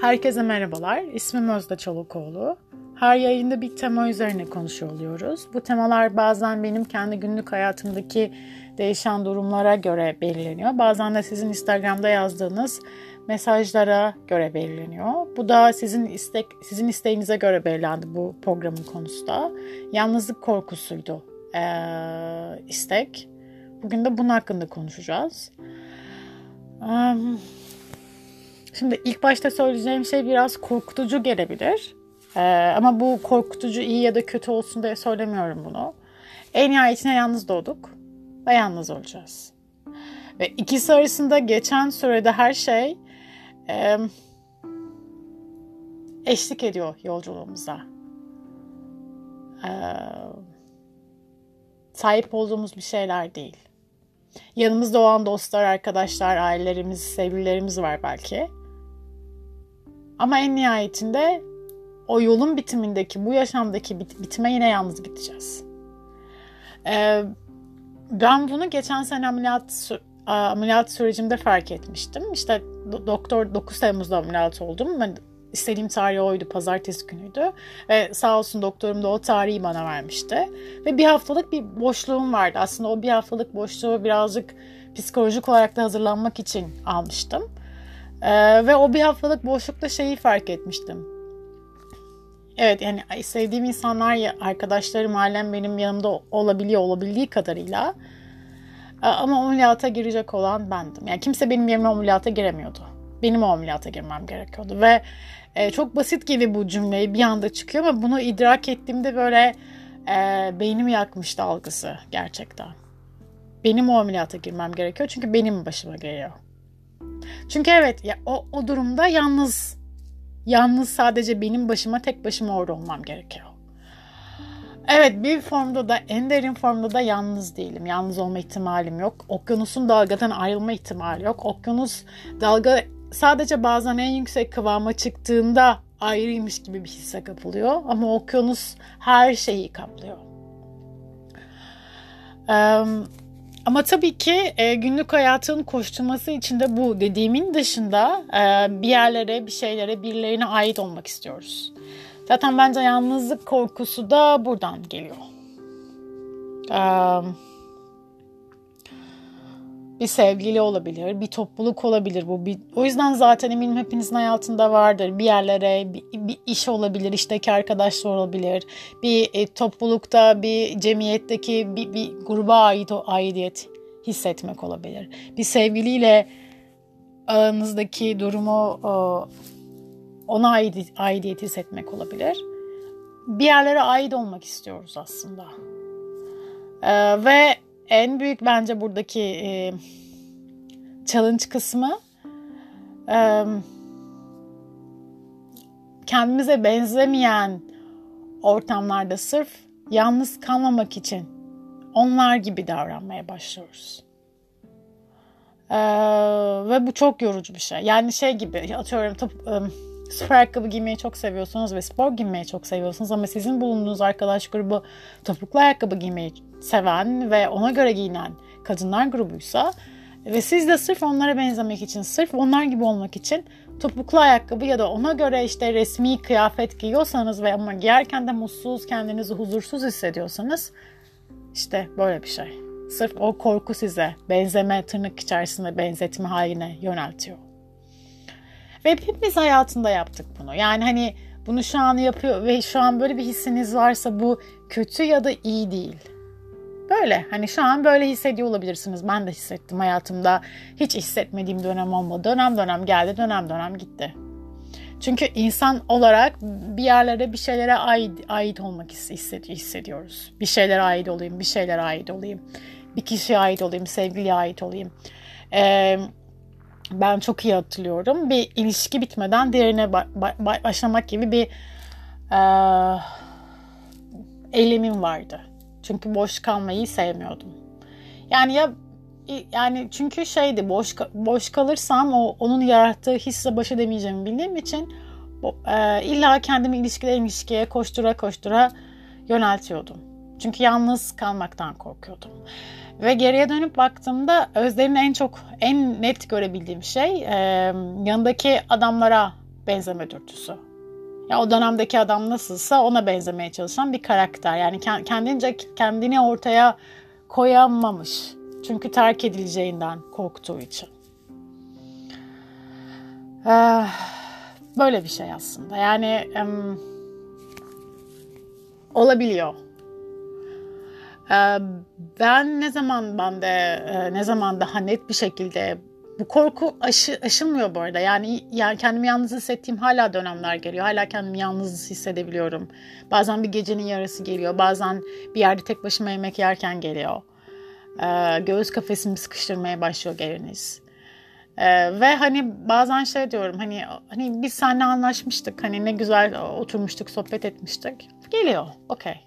Herkese merhabalar. İsmim Özde Çolakoğlu. Her yayında bir tema üzerine konuşuyor oluyoruz. Bu temalar bazen benim kendi günlük hayatımdaki değişen durumlara göre belirleniyor. Bazen de sizin Instagram'da yazdığınız mesajlara göre belirleniyor. Bu da sizin istek sizin isteğinize göre belirlendi bu programın konusu da. Yalnızlık korkusuydu ee, istek. Bugün de bunun hakkında konuşacağız. Um, Şimdi ilk başta söyleyeceğim şey biraz korkutucu gelebilir. Ee, ama bu korkutucu iyi ya da kötü olsun diye söylemiyorum bunu. En nihayetinde yalnız doğduk ve yalnız olacağız. Ve ikisi arasında geçen sürede her şey e, eşlik ediyor yolculuğumuza. Ee, sahip olduğumuz bir şeyler değil. Yanımızda olan dostlar, arkadaşlar, ailelerimiz, sevgililerimiz var belki. Ama en nihayetinde o yolun bitimindeki, bu yaşamdaki bit- bitime yine yalnız gideceğiz. Ee, ben bunu geçen sene ameliyat ameliyat sürecimde fark etmiştim. İşte doktor 9 Temmuz'da ameliyat oldum. Ben istediğim tarih oydu, pazartesi günüydü. Ve sağ olsun doktorum da o tarihi bana vermişti. Ve bir haftalık bir boşluğum vardı. Aslında o bir haftalık boşluğu birazcık psikolojik olarak da hazırlanmak için almıştım. Ee, ve o bir haftalık boşlukta şeyi fark etmiştim. Evet yani sevdiğim insanlar, arkadaşlarım, ailem benim yanımda olabiliyor olabildiği kadarıyla. Ee, ama ameliyata girecek olan bendim. Yani kimse benim yerime ameliyata giremiyordu. Benim o ameliyata girmem gerekiyordu. Ve e, çok basit gibi bu cümleyi bir anda çıkıyor ama bunu idrak ettiğimde böyle e, beynimi yakmıştı algısı gerçekten. Benim o ameliyata girmem gerekiyor çünkü benim başıma geliyor. Çünkü evet ya o, o durumda yalnız yalnız sadece benim başıma tek başıma orada olmam gerekiyor. Evet bir formda da en derin formda da yalnız değilim. Yalnız olma ihtimalim yok. Okyanusun dalgadan ayrılma ihtimali yok. Okyanus dalga sadece bazen en yüksek kıvama çıktığında ayrıymış gibi bir hisse kapılıyor. Ama okyanus her şeyi kaplıyor. Um, ama tabii ki e, günlük hayatın koşturması içinde bu dediğimin dışında e, bir yerlere, bir şeylere, birilerine ait olmak istiyoruz. Zaten bence yalnızlık korkusu da buradan geliyor. Um, bir sevgili olabilir, bir topluluk olabilir bu. Bir, o yüzden zaten eminim hepinizin hayatında vardır. Bir yerlere, bir, bir iş olabilir, işteki arkadaşlar olabilir. Bir e, toplulukta, bir cemiyetteki bir, bir gruba ait o aidiyet hissetmek olabilir. Bir sevgiliyle aranızdaki durumu ona aidiyet, aidiyet hissetmek olabilir. Bir yerlere ait olmak istiyoruz aslında. Ee, ve en büyük bence buradaki e, challenge kısmı e, kendimize benzemeyen ortamlarda sırf yalnız kalmamak için onlar gibi davranmaya başlıyoruz. Ee, ve bu çok yorucu bir şey. Yani şey gibi atıyorum top, um, spor ayakkabı giymeyi çok seviyorsunuz ve spor giymeyi çok seviyorsunuz ama sizin bulunduğunuz arkadaş grubu topuklu ayakkabı giymeyi seven ve ona göre giyinen kadınlar grubuysa ve siz de sırf onlara benzemek için, sırf onlar gibi olmak için topuklu ayakkabı ya da ona göre işte resmi kıyafet giyiyorsanız ve ama giyerken de mutsuz, kendinizi huzursuz hissediyorsanız işte böyle bir şey. Sırf o korku size benzeme, tırnak içerisinde benzetme haline yöneltiyor. Ve hepimiz hayatında yaptık bunu. Yani hani bunu şu an yapıyor ve şu an böyle bir hissiniz varsa bu kötü ya da iyi değil. Böyle hani şu an böyle hissediyor olabilirsiniz. Ben de hissettim hayatımda. Hiç hissetmediğim dönem olmadı. Dönem dönem geldi, dönem dönem gitti. Çünkü insan olarak bir yerlere bir şeylere ait, ait olmak hissediyoruz. Bir şeylere ait olayım, bir şeylere ait olayım. Bir kişiye ait olayım, sevgiliye ait olayım. Ee, ben çok iyi hatırlıyorum. Bir ilişki bitmeden diğerine ba- ba- başlamak gibi bir e, eylemim vardı. Çünkü boş kalmayı sevmiyordum. Yani ya yani çünkü şeydi boş boş kalırsam o onun yarattığı hisse baş edemeyeceğimi bildiğim için e, illa kendimi ilişkiden ilişkiye koştura koştura yöneltiyordum. Çünkü yalnız kalmaktan korkuyordum. Ve geriye dönüp baktığımda Özlem'in en çok en net görebildiğim şey e, yanındaki adamlara benzeme dürtüsü. Ya o dönemdeki adam nasılsa ona benzemeye çalışan bir karakter. Yani kendince kendini ortaya koyamamış. Çünkü terk edileceğinden korktuğu için. Ee, böyle bir şey aslında. Yani um, olabiliyor. Ee, ben ne zaman ben de e, ne zaman daha net bir şekilde bu korku aşı, aşılmıyor bu arada. Yani yani kendimi yalnız hissettiğim hala dönemler geliyor. Hala kendimi yalnız hissedebiliyorum. Bazen bir gecenin yarısı geliyor. Bazen bir yerde tek başıma yemek yerken geliyor. Ee, göğüs kafesimi sıkıştırmaya başlıyor geriniz. Ee, ve hani bazen şey diyorum hani hani biz seninle anlaşmıştık. Hani ne güzel oturmuştuk, sohbet etmiştik. Geliyor. Okey.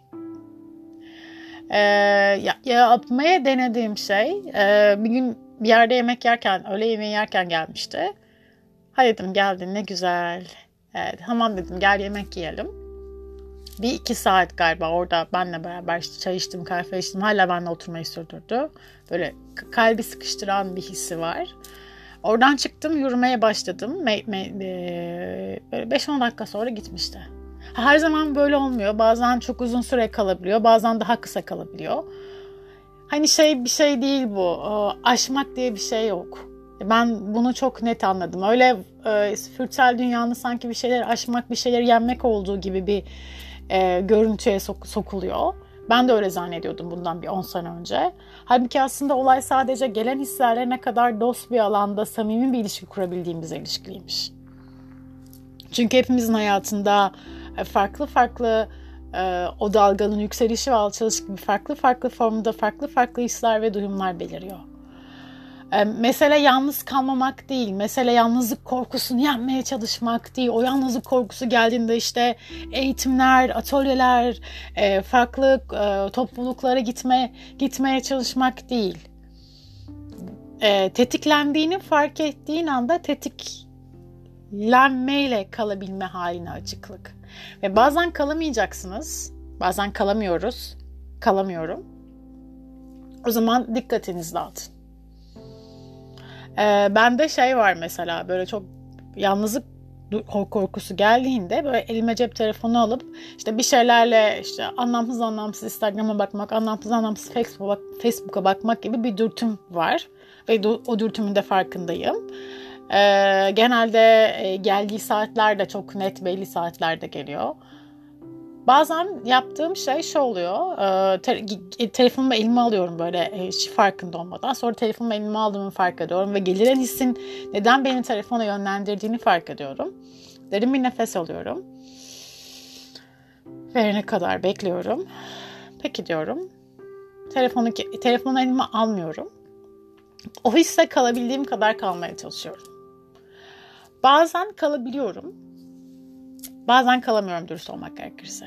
Ee, ya, yapmaya denediğim şey e, bir gün bir yerde yemek yerken, öğle yemeği yerken gelmişti. Hayır dedim geldin ne güzel. Evet, tamam dedim gel yemek yiyelim. Bir iki saat galiba orada benle beraber işte çay içtim, kahve içtim. Hala benimle oturmayı sürdürdü. Böyle kalbi sıkıştıran bir hissi var. Oradan çıktım, yürümeye başladım. Me, me, e, 5-10 dakika sonra gitmişti. Her zaman böyle olmuyor. Bazen çok uzun süre kalabiliyor. Bazen daha kısa kalabiliyor. Hani şey bir şey değil bu. Aşmak diye bir şey yok. Ben bunu çok net anladım. Öyle e, spiritüel dünyanın sanki bir şeyler aşmak, bir şeyler yenmek olduğu gibi bir e, görüntüye sok- sokuluyor. Ben de öyle zannediyordum bundan bir 10 sene önce. Halbuki aslında olay sadece gelen hislerle ne kadar dost bir alanda samimi bir ilişki kurabildiğimize ilişkiliymiş. Çünkü hepimizin hayatında farklı farklı e, o dalganın yükselişi ve alçalış gibi farklı farklı formda farklı farklı hisler ve duyumlar beliriyor. E, mesele yalnız kalmamak değil, mesele yalnızlık korkusunu yenmeye çalışmak değil. O yalnızlık korkusu geldiğinde işte eğitimler, atölyeler, e, farklı e, topluluklara gitme gitmeye çalışmak değil. Tetiklendiğini fark ettiğin anda tetiklenmeyle kalabilme haline açıklık. Ve bazen kalamayacaksınız. Bazen kalamıyoruz. Kalamıyorum. O zaman dikkatinizi dağıtın. Ee, bende şey var mesela böyle çok yalnızlık korkusu geldiğinde böyle elime cep telefonu alıp işte bir şeylerle işte anlamsız anlamsız Instagram'a bakmak, anlamsız anlamsız Facebook'a, Facebook'a bakmak gibi bir dürtüm var. Ve o dürtümün de farkındayım. Ee, genelde e, geldiği saatler de çok net belli saatlerde geliyor. Bazen yaptığım şey şu oluyor. E, te, e, telefonumu elime alıyorum böyle e, hiç farkında olmadan. Sonra telefonumu elime aldığımı fark ediyorum ve geliren hissin neden beni telefona yönlendirdiğini fark ediyorum. Derin bir nefes alıyorum. Verene kadar bekliyorum. Peki diyorum. Telefonu, telefonu elime almıyorum. O hisse kalabildiğim kadar kalmaya çalışıyorum. Bazen kalabiliyorum. Bazen kalamıyorum dürüst olmak gerekirse.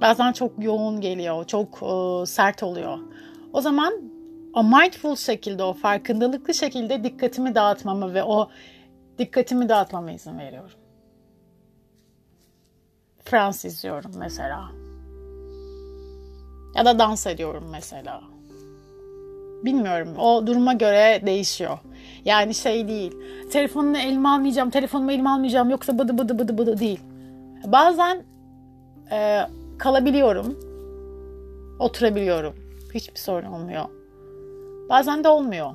Bazen çok yoğun geliyor, çok e, sert oluyor. O zaman o mindful şekilde, o farkındalıklı şekilde dikkatimi dağıtmama ve o dikkatimi dağıtmama izin veriyorum. Frans izliyorum mesela. Ya da dans ediyorum mesela. Bilmiyorum. O duruma göre değişiyor. Yani şey değil. Telefonunu elime almayacağım, telefonumu elime almayacağım yoksa bıdı bıdı bıdı bıdı değil. Bazen e, kalabiliyorum. Oturabiliyorum. Hiçbir sorun olmuyor. Bazen de olmuyor.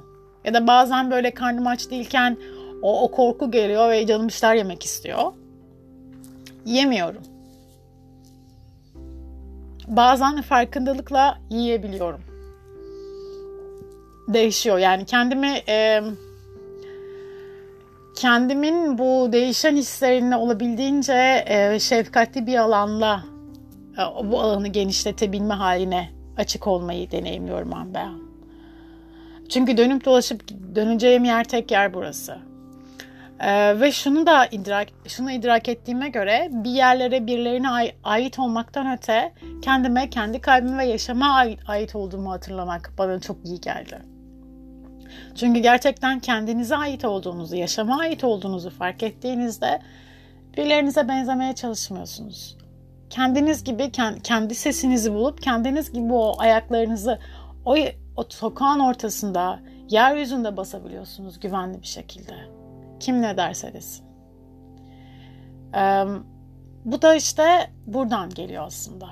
Ya da bazen böyle karnım aç değilken o, o korku geliyor ve canım bir şeyler yemek istiyor. Yemiyorum. Bazen farkındalıkla yiyebiliyorum. Değişiyor. Yani kendimi e, kendimin bu değişen hislerine olabildiğince e, şefkatli bir alanla e, bu alanı genişletebilme haline açık olmayı deneyimliyorum ben. Çünkü dönüp dolaşıp döneceğim yer tek yer burası. Ee, ve şunu da idrak şunu idrak ettiğime göre bir yerlere birilerine ait olmaktan öte kendime, kendi kalbime ve yaşama ait, ait olduğumu hatırlamak bana çok iyi geldi. Çünkü gerçekten kendinize ait olduğunuzu, yaşama ait olduğunuzu fark ettiğinizde birilerinize benzemeye çalışmıyorsunuz. Kendiniz gibi kendi sesinizi bulup kendiniz gibi o ayaklarınızı o, o sokağın ortasında, yeryüzünde basabiliyorsunuz güvenli bir şekilde. Kim ne derse desin. Ee, bu da işte buradan geliyor aslında.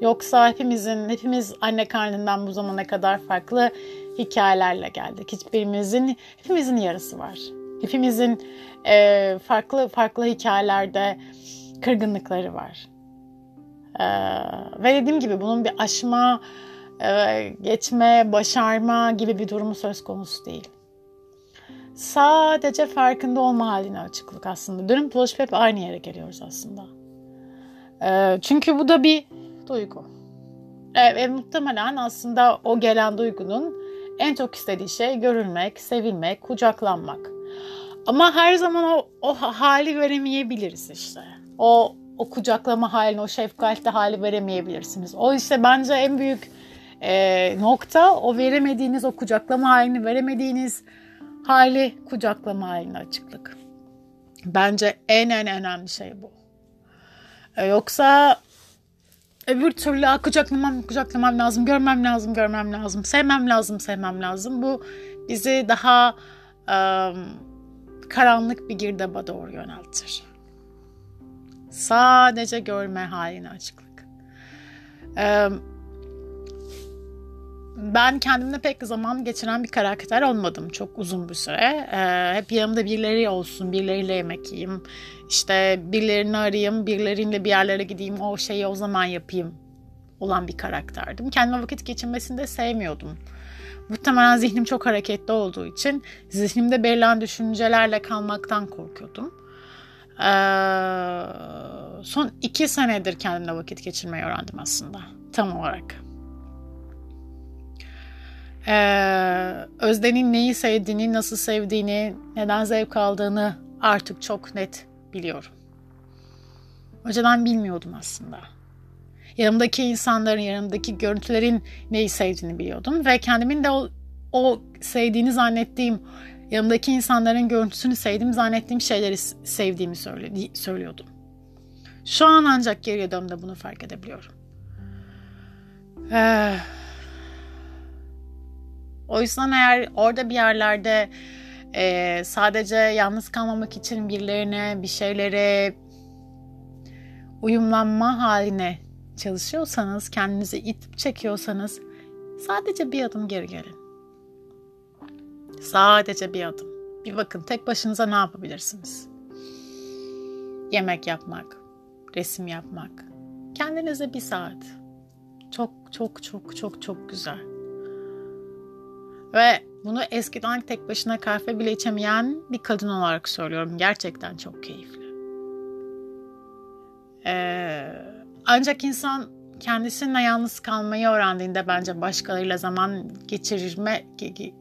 Yoksa hepimizin, hepimiz anne karnından bu zamana kadar farklı hikayelerle geldik. Hiçbirimizin, hepimizin yarısı var. Hepimizin e, farklı farklı hikayelerde kırgınlıkları var. E, ve dediğim gibi bunun bir aşma, e, geçme, başarma gibi bir durumu söz konusu değil. Sadece farkında olma haline açıklık aslında. Dönüp dolaşıp hep aynı yere geliyoruz aslında. E, çünkü bu da bir duygu. E, ve muhtemelen aslında o gelen duygunun en çok istediği şey görülmek, sevilmek, kucaklanmak. Ama her zaman o, o hali veremeyebiliriz işte. O, o kucaklama halini, o şefkatli hali veremeyebilirsiniz. O işte bence en büyük e, nokta o veremediğiniz, o kucaklama halini veremediğiniz hali kucaklama haline açıklık. Bence en en önemli şey bu. E, yoksa öbür türlü kucaklamam, kucaklamam lazım, görmem lazım, görmem lazım, sevmem lazım, sevmem lazım. Bu bizi daha um, karanlık bir girdaba doğru yöneltir. Sadece görme haline açıklık. Ben kendimle pek zaman geçiren bir karakter olmadım çok uzun bir süre. Hep yanımda birileri olsun, birileriyle yemek yiyeyim. İşte birilerini arayayım, birileriyle bir yerlere gideyim, o şeyi o zaman yapayım olan bir karakterdim. Kendime vakit geçirmesini de sevmiyordum. Muhtemelen zihnim çok hareketli olduğu için zihnimde belirlen düşüncelerle kalmaktan korkuyordum. Ee, son iki senedir kendimle vakit geçirmeyi öğrendim aslında tam olarak. Ee, Özden'in neyi sevdiğini, nasıl sevdiğini, neden zevk aldığını artık çok net biliyorum. Önceden bilmiyordum aslında yanımdaki insanların, yanımdaki görüntülerin neyi sevdiğini biliyordum. Ve kendimin de o, o sevdiğini zannettiğim, yanımdaki insanların görüntüsünü sevdiğim zannettiğim şeyleri sevdiğimi söylüyordum. Şu an ancak geriye döndüğümde bunu fark edebiliyorum. Ee, o yüzden eğer orada bir yerlerde e, sadece yalnız kalmamak için birilerine, bir şeylere uyumlanma haline çalışıyorsanız, kendinizi itip çekiyorsanız sadece bir adım geri gelin. Sadece bir adım. Bir bakın tek başınıza ne yapabilirsiniz? Yemek yapmak, resim yapmak. Kendinize bir saat. Çok çok çok çok çok güzel. Ve bunu eskiden tek başına kahve bile içemeyen bir kadın olarak söylüyorum. Gerçekten çok keyifli. Ee, ancak insan kendisine yalnız kalmayı öğrendiğinde bence başkalarıyla zaman geçirme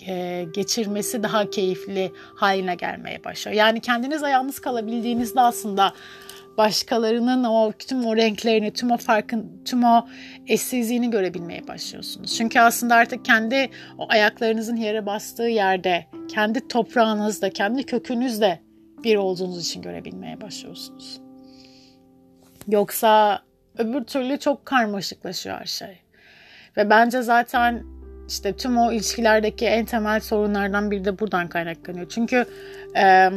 e, geçirmesi daha keyifli haline gelmeye başlıyor. Yani kendinize yalnız kalabildiğinizde aslında başkalarının o tüm o renklerini, tüm o farkın, tüm o eşsizliğini görebilmeye başlıyorsunuz. Çünkü aslında artık kendi o ayaklarınızın yere bastığı yerde, kendi toprağınızda, kendi kökünüzde bir olduğunuz için görebilmeye başlıyorsunuz. Yoksa Öbür türlü çok karmaşıklaşıyor her şey. Ve bence zaten işte tüm o ilişkilerdeki en temel sorunlardan biri de buradan kaynaklanıyor. Çünkü e,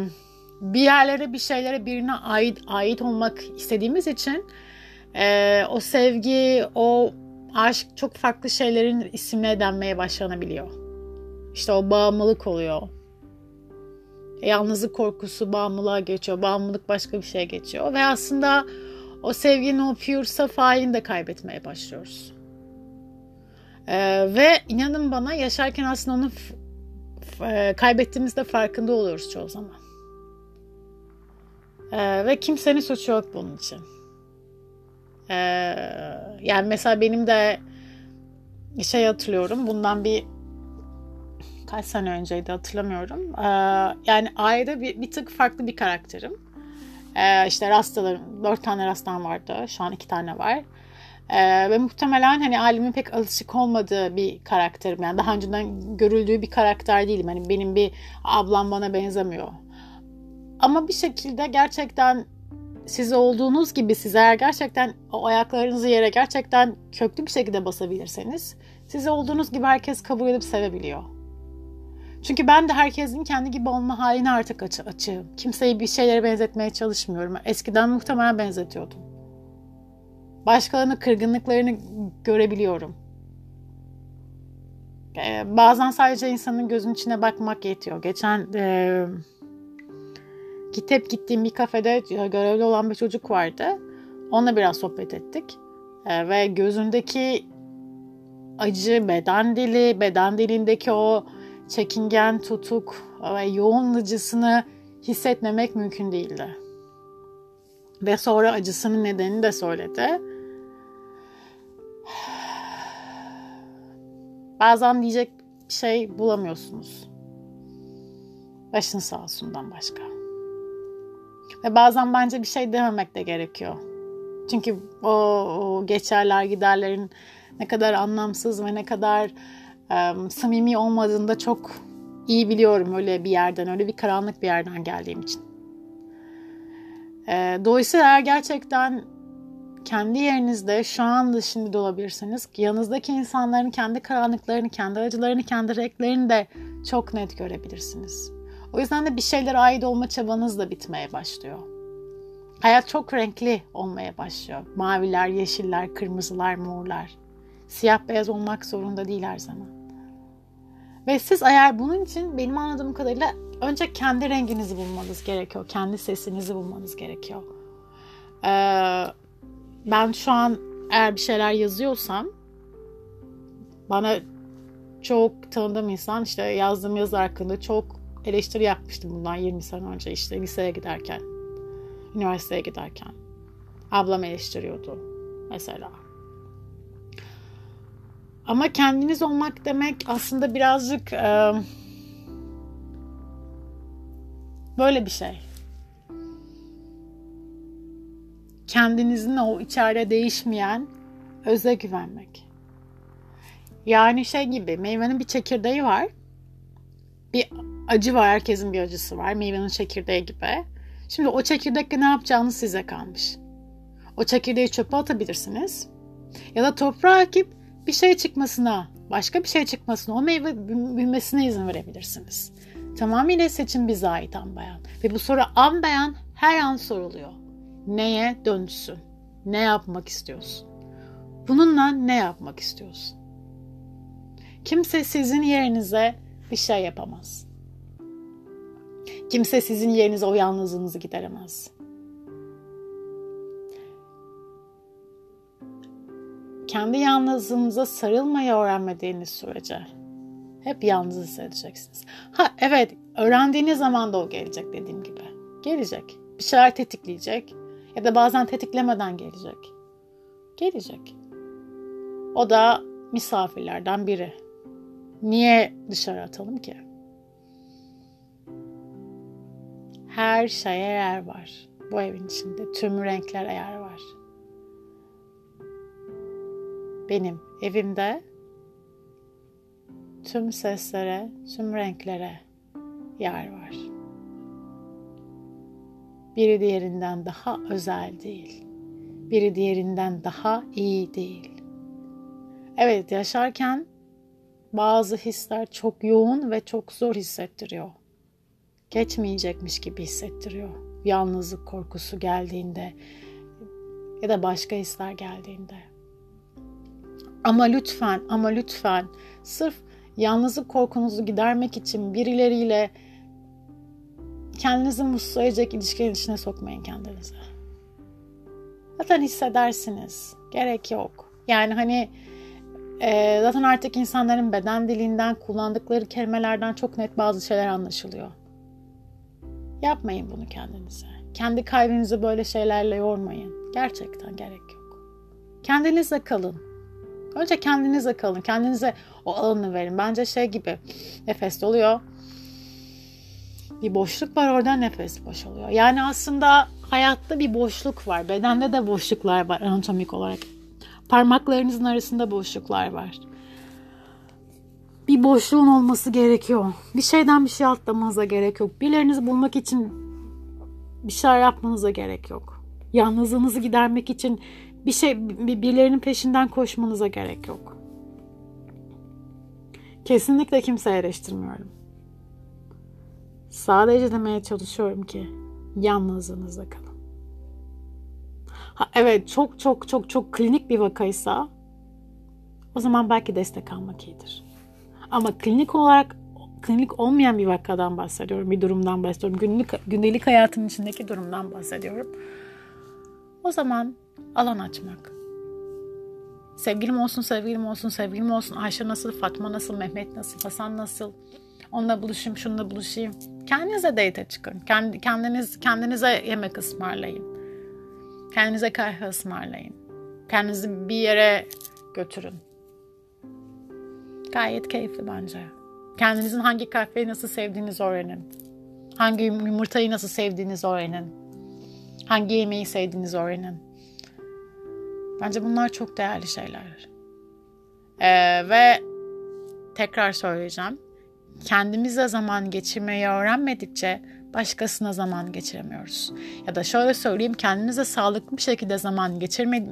bir yerlere bir şeylere birine ait ait olmak istediğimiz için e, o sevgi, o aşk çok farklı şeylerin isimle denmeye başlanabiliyor. İşte o bağımlılık oluyor. Yalnızlık korkusu bağımlılığa geçiyor. Bağımlılık başka bir şeye geçiyor. Ve aslında o sevginin o pure saf halini de kaybetmeye başlıyoruz. Ee, ve inanın bana yaşarken aslında onu e, kaybettiğimizde farkında oluyoruz çoğu zaman. Ee, ve kimsenin suçu yok bunun için. Ee, yani mesela benim de şey hatırlıyorum bundan bir kaç sene önceydi hatırlamıyorum. Ee, yani ailede bir, bir tık farklı bir karakterim. Ee, işte rastalarım, dört tane rastam vardı. Şu an iki tane var. Ee, ve muhtemelen hani ailemin pek alışık olmadığı bir karakterim. Yani daha önceden görüldüğü bir karakter değilim. Hani benim bir ablam bana benzemiyor. Ama bir şekilde gerçekten siz olduğunuz gibi siz eğer gerçekten o ayaklarınızı yere gerçekten köklü bir şekilde basabilirseniz siz olduğunuz gibi herkes kabul edip sevebiliyor. Çünkü ben de herkesin kendi gibi olma haline artık açı açığım. Kimseyi bir şeylere benzetmeye çalışmıyorum. Eskiden muhtemelen benzetiyordum. Başkalarının kırgınlıklarını görebiliyorum. Ee, bazen sadece insanın gözünün içine bakmak yetiyor. Geçen e, gidip gittiğim bir kafede görevli olan bir çocuk vardı. Onunla biraz sohbet ettik. E, ve gözündeki acı, beden dili, beden dilindeki o çekingen, tutuk ve yoğun acısını hissetmemek mümkün değildi. Ve sonra acısının nedenini de söyledi. Bazen diyecek bir şey bulamıyorsunuz. Başın sağ olsundan başka. Ve bazen bence bir şey dememek de gerekiyor. Çünkü o, o geçerler giderlerin ne kadar anlamsız ve ne kadar um, samimi olmadığını da çok iyi biliyorum öyle bir yerden, öyle bir karanlık bir yerden geldiğim için. E, dolayısıyla eğer gerçekten kendi yerinizde şu anda şimdi de olabilirsiniz. Yanınızdaki insanların kendi karanlıklarını, kendi acılarını, kendi renklerini de çok net görebilirsiniz. O yüzden de bir şeylere ait olma çabanız da bitmeye başlıyor. Hayat çok renkli olmaya başlıyor. Maviler, yeşiller, kırmızılar, morlar. Siyah beyaz olmak zorunda değil her zaman. Ve siz eğer bunun için benim anladığım kadarıyla önce kendi renginizi bulmanız gerekiyor. Kendi sesinizi bulmanız gerekiyor. Ee, ben şu an eğer bir şeyler yazıyorsam bana çok tanıdığım insan işte yazdığım yazı hakkında çok eleştiri yapmıştım bundan 20 sene önce işte liseye giderken, üniversiteye giderken. Ablam eleştiriyordu mesela. Ama kendiniz olmak demek aslında birazcık e, böyle bir şey. Kendinizin o içeride değişmeyen öze güvenmek. Yani şey gibi meyvenin bir çekirdeği var. Bir acı var. Herkesin bir acısı var. Meyvenin çekirdeği gibi. Şimdi o çekirdekle ne yapacağınız size kalmış. O çekirdeği çöpe atabilirsiniz. Ya da toprağa ekip bir şey çıkmasına, başka bir şey çıkmasına, o meyve büyümesine izin verebilirsiniz. Tamamıyla seçim bize ait an beyan. Ve bu soru an beyan her an soruluyor. Neye dönüşsün? Ne yapmak istiyorsun? Bununla ne yapmak istiyorsun? Kimse sizin yerinize bir şey yapamaz. Kimse sizin yerinize o yalnızlığınızı gideremez. kendi yalnızlığınıza sarılmayı öğrenmediğiniz sürece hep yalnız hissedeceksiniz. Ha evet öğrendiğiniz zaman da o gelecek dediğim gibi. Gelecek. Bir şeyler tetikleyecek ya da bazen tetiklemeden gelecek. Gelecek. O da misafirlerden biri. Niye dışarı atalım ki? Her şeye yer var. Bu evin içinde tüm renklere yer var benim evimde tüm seslere, tüm renklere yer var. Biri diğerinden daha özel değil. Biri diğerinden daha iyi değil. Evet, yaşarken bazı hisler çok yoğun ve çok zor hissettiriyor. Geçmeyecekmiş gibi hissettiriyor. Yalnızlık korkusu geldiğinde ya da başka hisler geldiğinde. Ama lütfen ama lütfen sırf yalnızlık korkunuzu gidermek için birileriyle kendinizi mutsuz edecek ilişkilerin içine sokmayın kendinize. Zaten hissedersiniz. Gerek yok. Yani hani e, zaten artık insanların beden dilinden kullandıkları kelimelerden çok net bazı şeyler anlaşılıyor. Yapmayın bunu kendinize. Kendi kalbinizi böyle şeylerle yormayın. Gerçekten gerek yok. Kendinizle kalın. Önce kendinize kalın. Kendinize o alanı verin. Bence şey gibi nefes doluyor. Bir boşluk var orada nefes boşalıyor. Yani aslında hayatta bir boşluk var. Bedende de boşluklar var anatomik olarak. Parmaklarınızın arasında boşluklar var. Bir boşluğun olması gerekiyor. Bir şeyden bir şey atlamanıza gerek yok. Birilerinizi bulmak için bir şeyler yapmanıza gerek yok. Yalnızlığınızı gidermek için bir şey birilerinin peşinden koşmanıza gerek yok. Kesinlikle kimse eleştirmiyorum. Sadece demeye çalışıyorum ki yalnızlığınızda kalın. Ha, evet çok çok çok çok klinik bir vakaysa o zaman belki destek almak iyidir. Ama klinik olarak klinik olmayan bir vakadan bahsediyorum. Bir durumdan bahsediyorum. Günlük, gündelik hayatın içindeki durumdan bahsediyorum. O zaman alan açmak. Sevgilim olsun, sevgilim olsun, sevgilim olsun. Ayşe nasıl, Fatma nasıl, Mehmet nasıl, Hasan nasıl? Onunla buluşayım, şununla buluşayım. Kendinize date çıkın. Kendi, kendiniz, kendinize yemek ısmarlayın. Kendinize kahve ısmarlayın. Kendinizi bir yere götürün. Gayet keyifli bence. Kendinizin hangi kahveyi nasıl sevdiğinizi öğrenin. Hangi yumurtayı nasıl sevdiğinizi öğrenin. Hangi yemeği sevdiğinizi öğrenin. Bence bunlar çok değerli şeyler. Ee, ve tekrar söyleyeceğim. Kendimize zaman geçirmeyi öğrenmedikçe başkasına zaman geçiremiyoruz. Ya da şöyle söyleyeyim kendinize sağlıklı bir şekilde zaman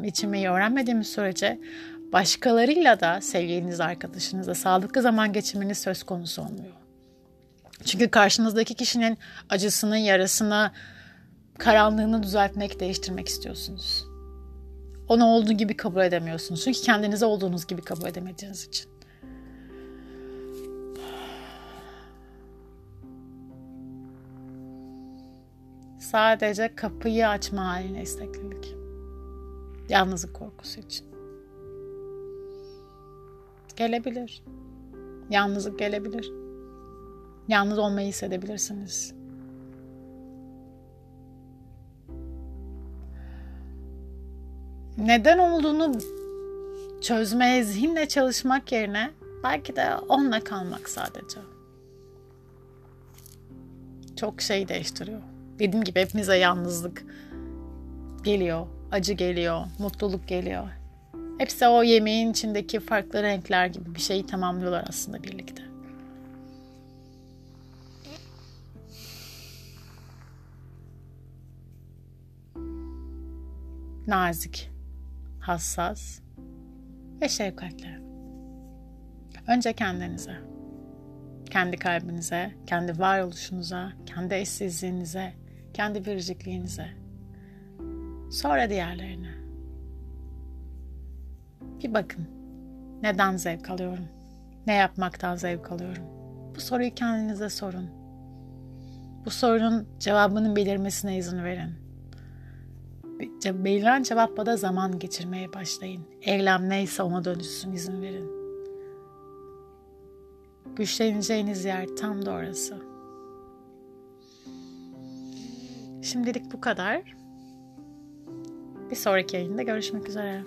geçirmeyi öğrenmediğimiz sürece başkalarıyla da sevgiliniz, arkadaşınızla sağlıklı zaman geçirmeniz söz konusu olmuyor. Çünkü karşınızdaki kişinin acısını, yarasını, karanlığını düzeltmek, değiştirmek istiyorsunuz. Onu olduğu gibi kabul edemiyorsunuz. Çünkü kendinizi olduğunuz gibi kabul edemediğiniz için. Sadece kapıyı açma haline isteklilik. Yalnızlık korkusu için. Gelebilir. Yalnızlık gelebilir. Yalnız olmayı hissedebilirsiniz. Neden olduğunu çözmeye zihinle çalışmak yerine belki de onunla kalmak sadece. Çok şey değiştiriyor. Dediğim gibi hepimize yalnızlık geliyor, acı geliyor, mutluluk geliyor. Hepsi o yemeğin içindeki farklı renkler gibi bir şeyi tamamlıyorlar aslında birlikte. Nazik, hassas ve şefkatli. Önce kendinize, kendi kalbinize, kendi varoluşunuza, kendi eşsizliğinize, kendi biricikliğinize, sonra diğerlerine. Bir bakın. Neden zevk alıyorum? Ne yapmaktan zevk alıyorum? Bu soruyu kendinize sorun. Bu sorunun cevabının belirmesine izin verin. Belirlen cevapla da zaman geçirmeye başlayın. Eylem neyse ona dönüşsün izin verin. Güçleneceğiniz yer tam da orası. Şimdilik bu kadar. Bir sonraki yayında görüşmek üzere.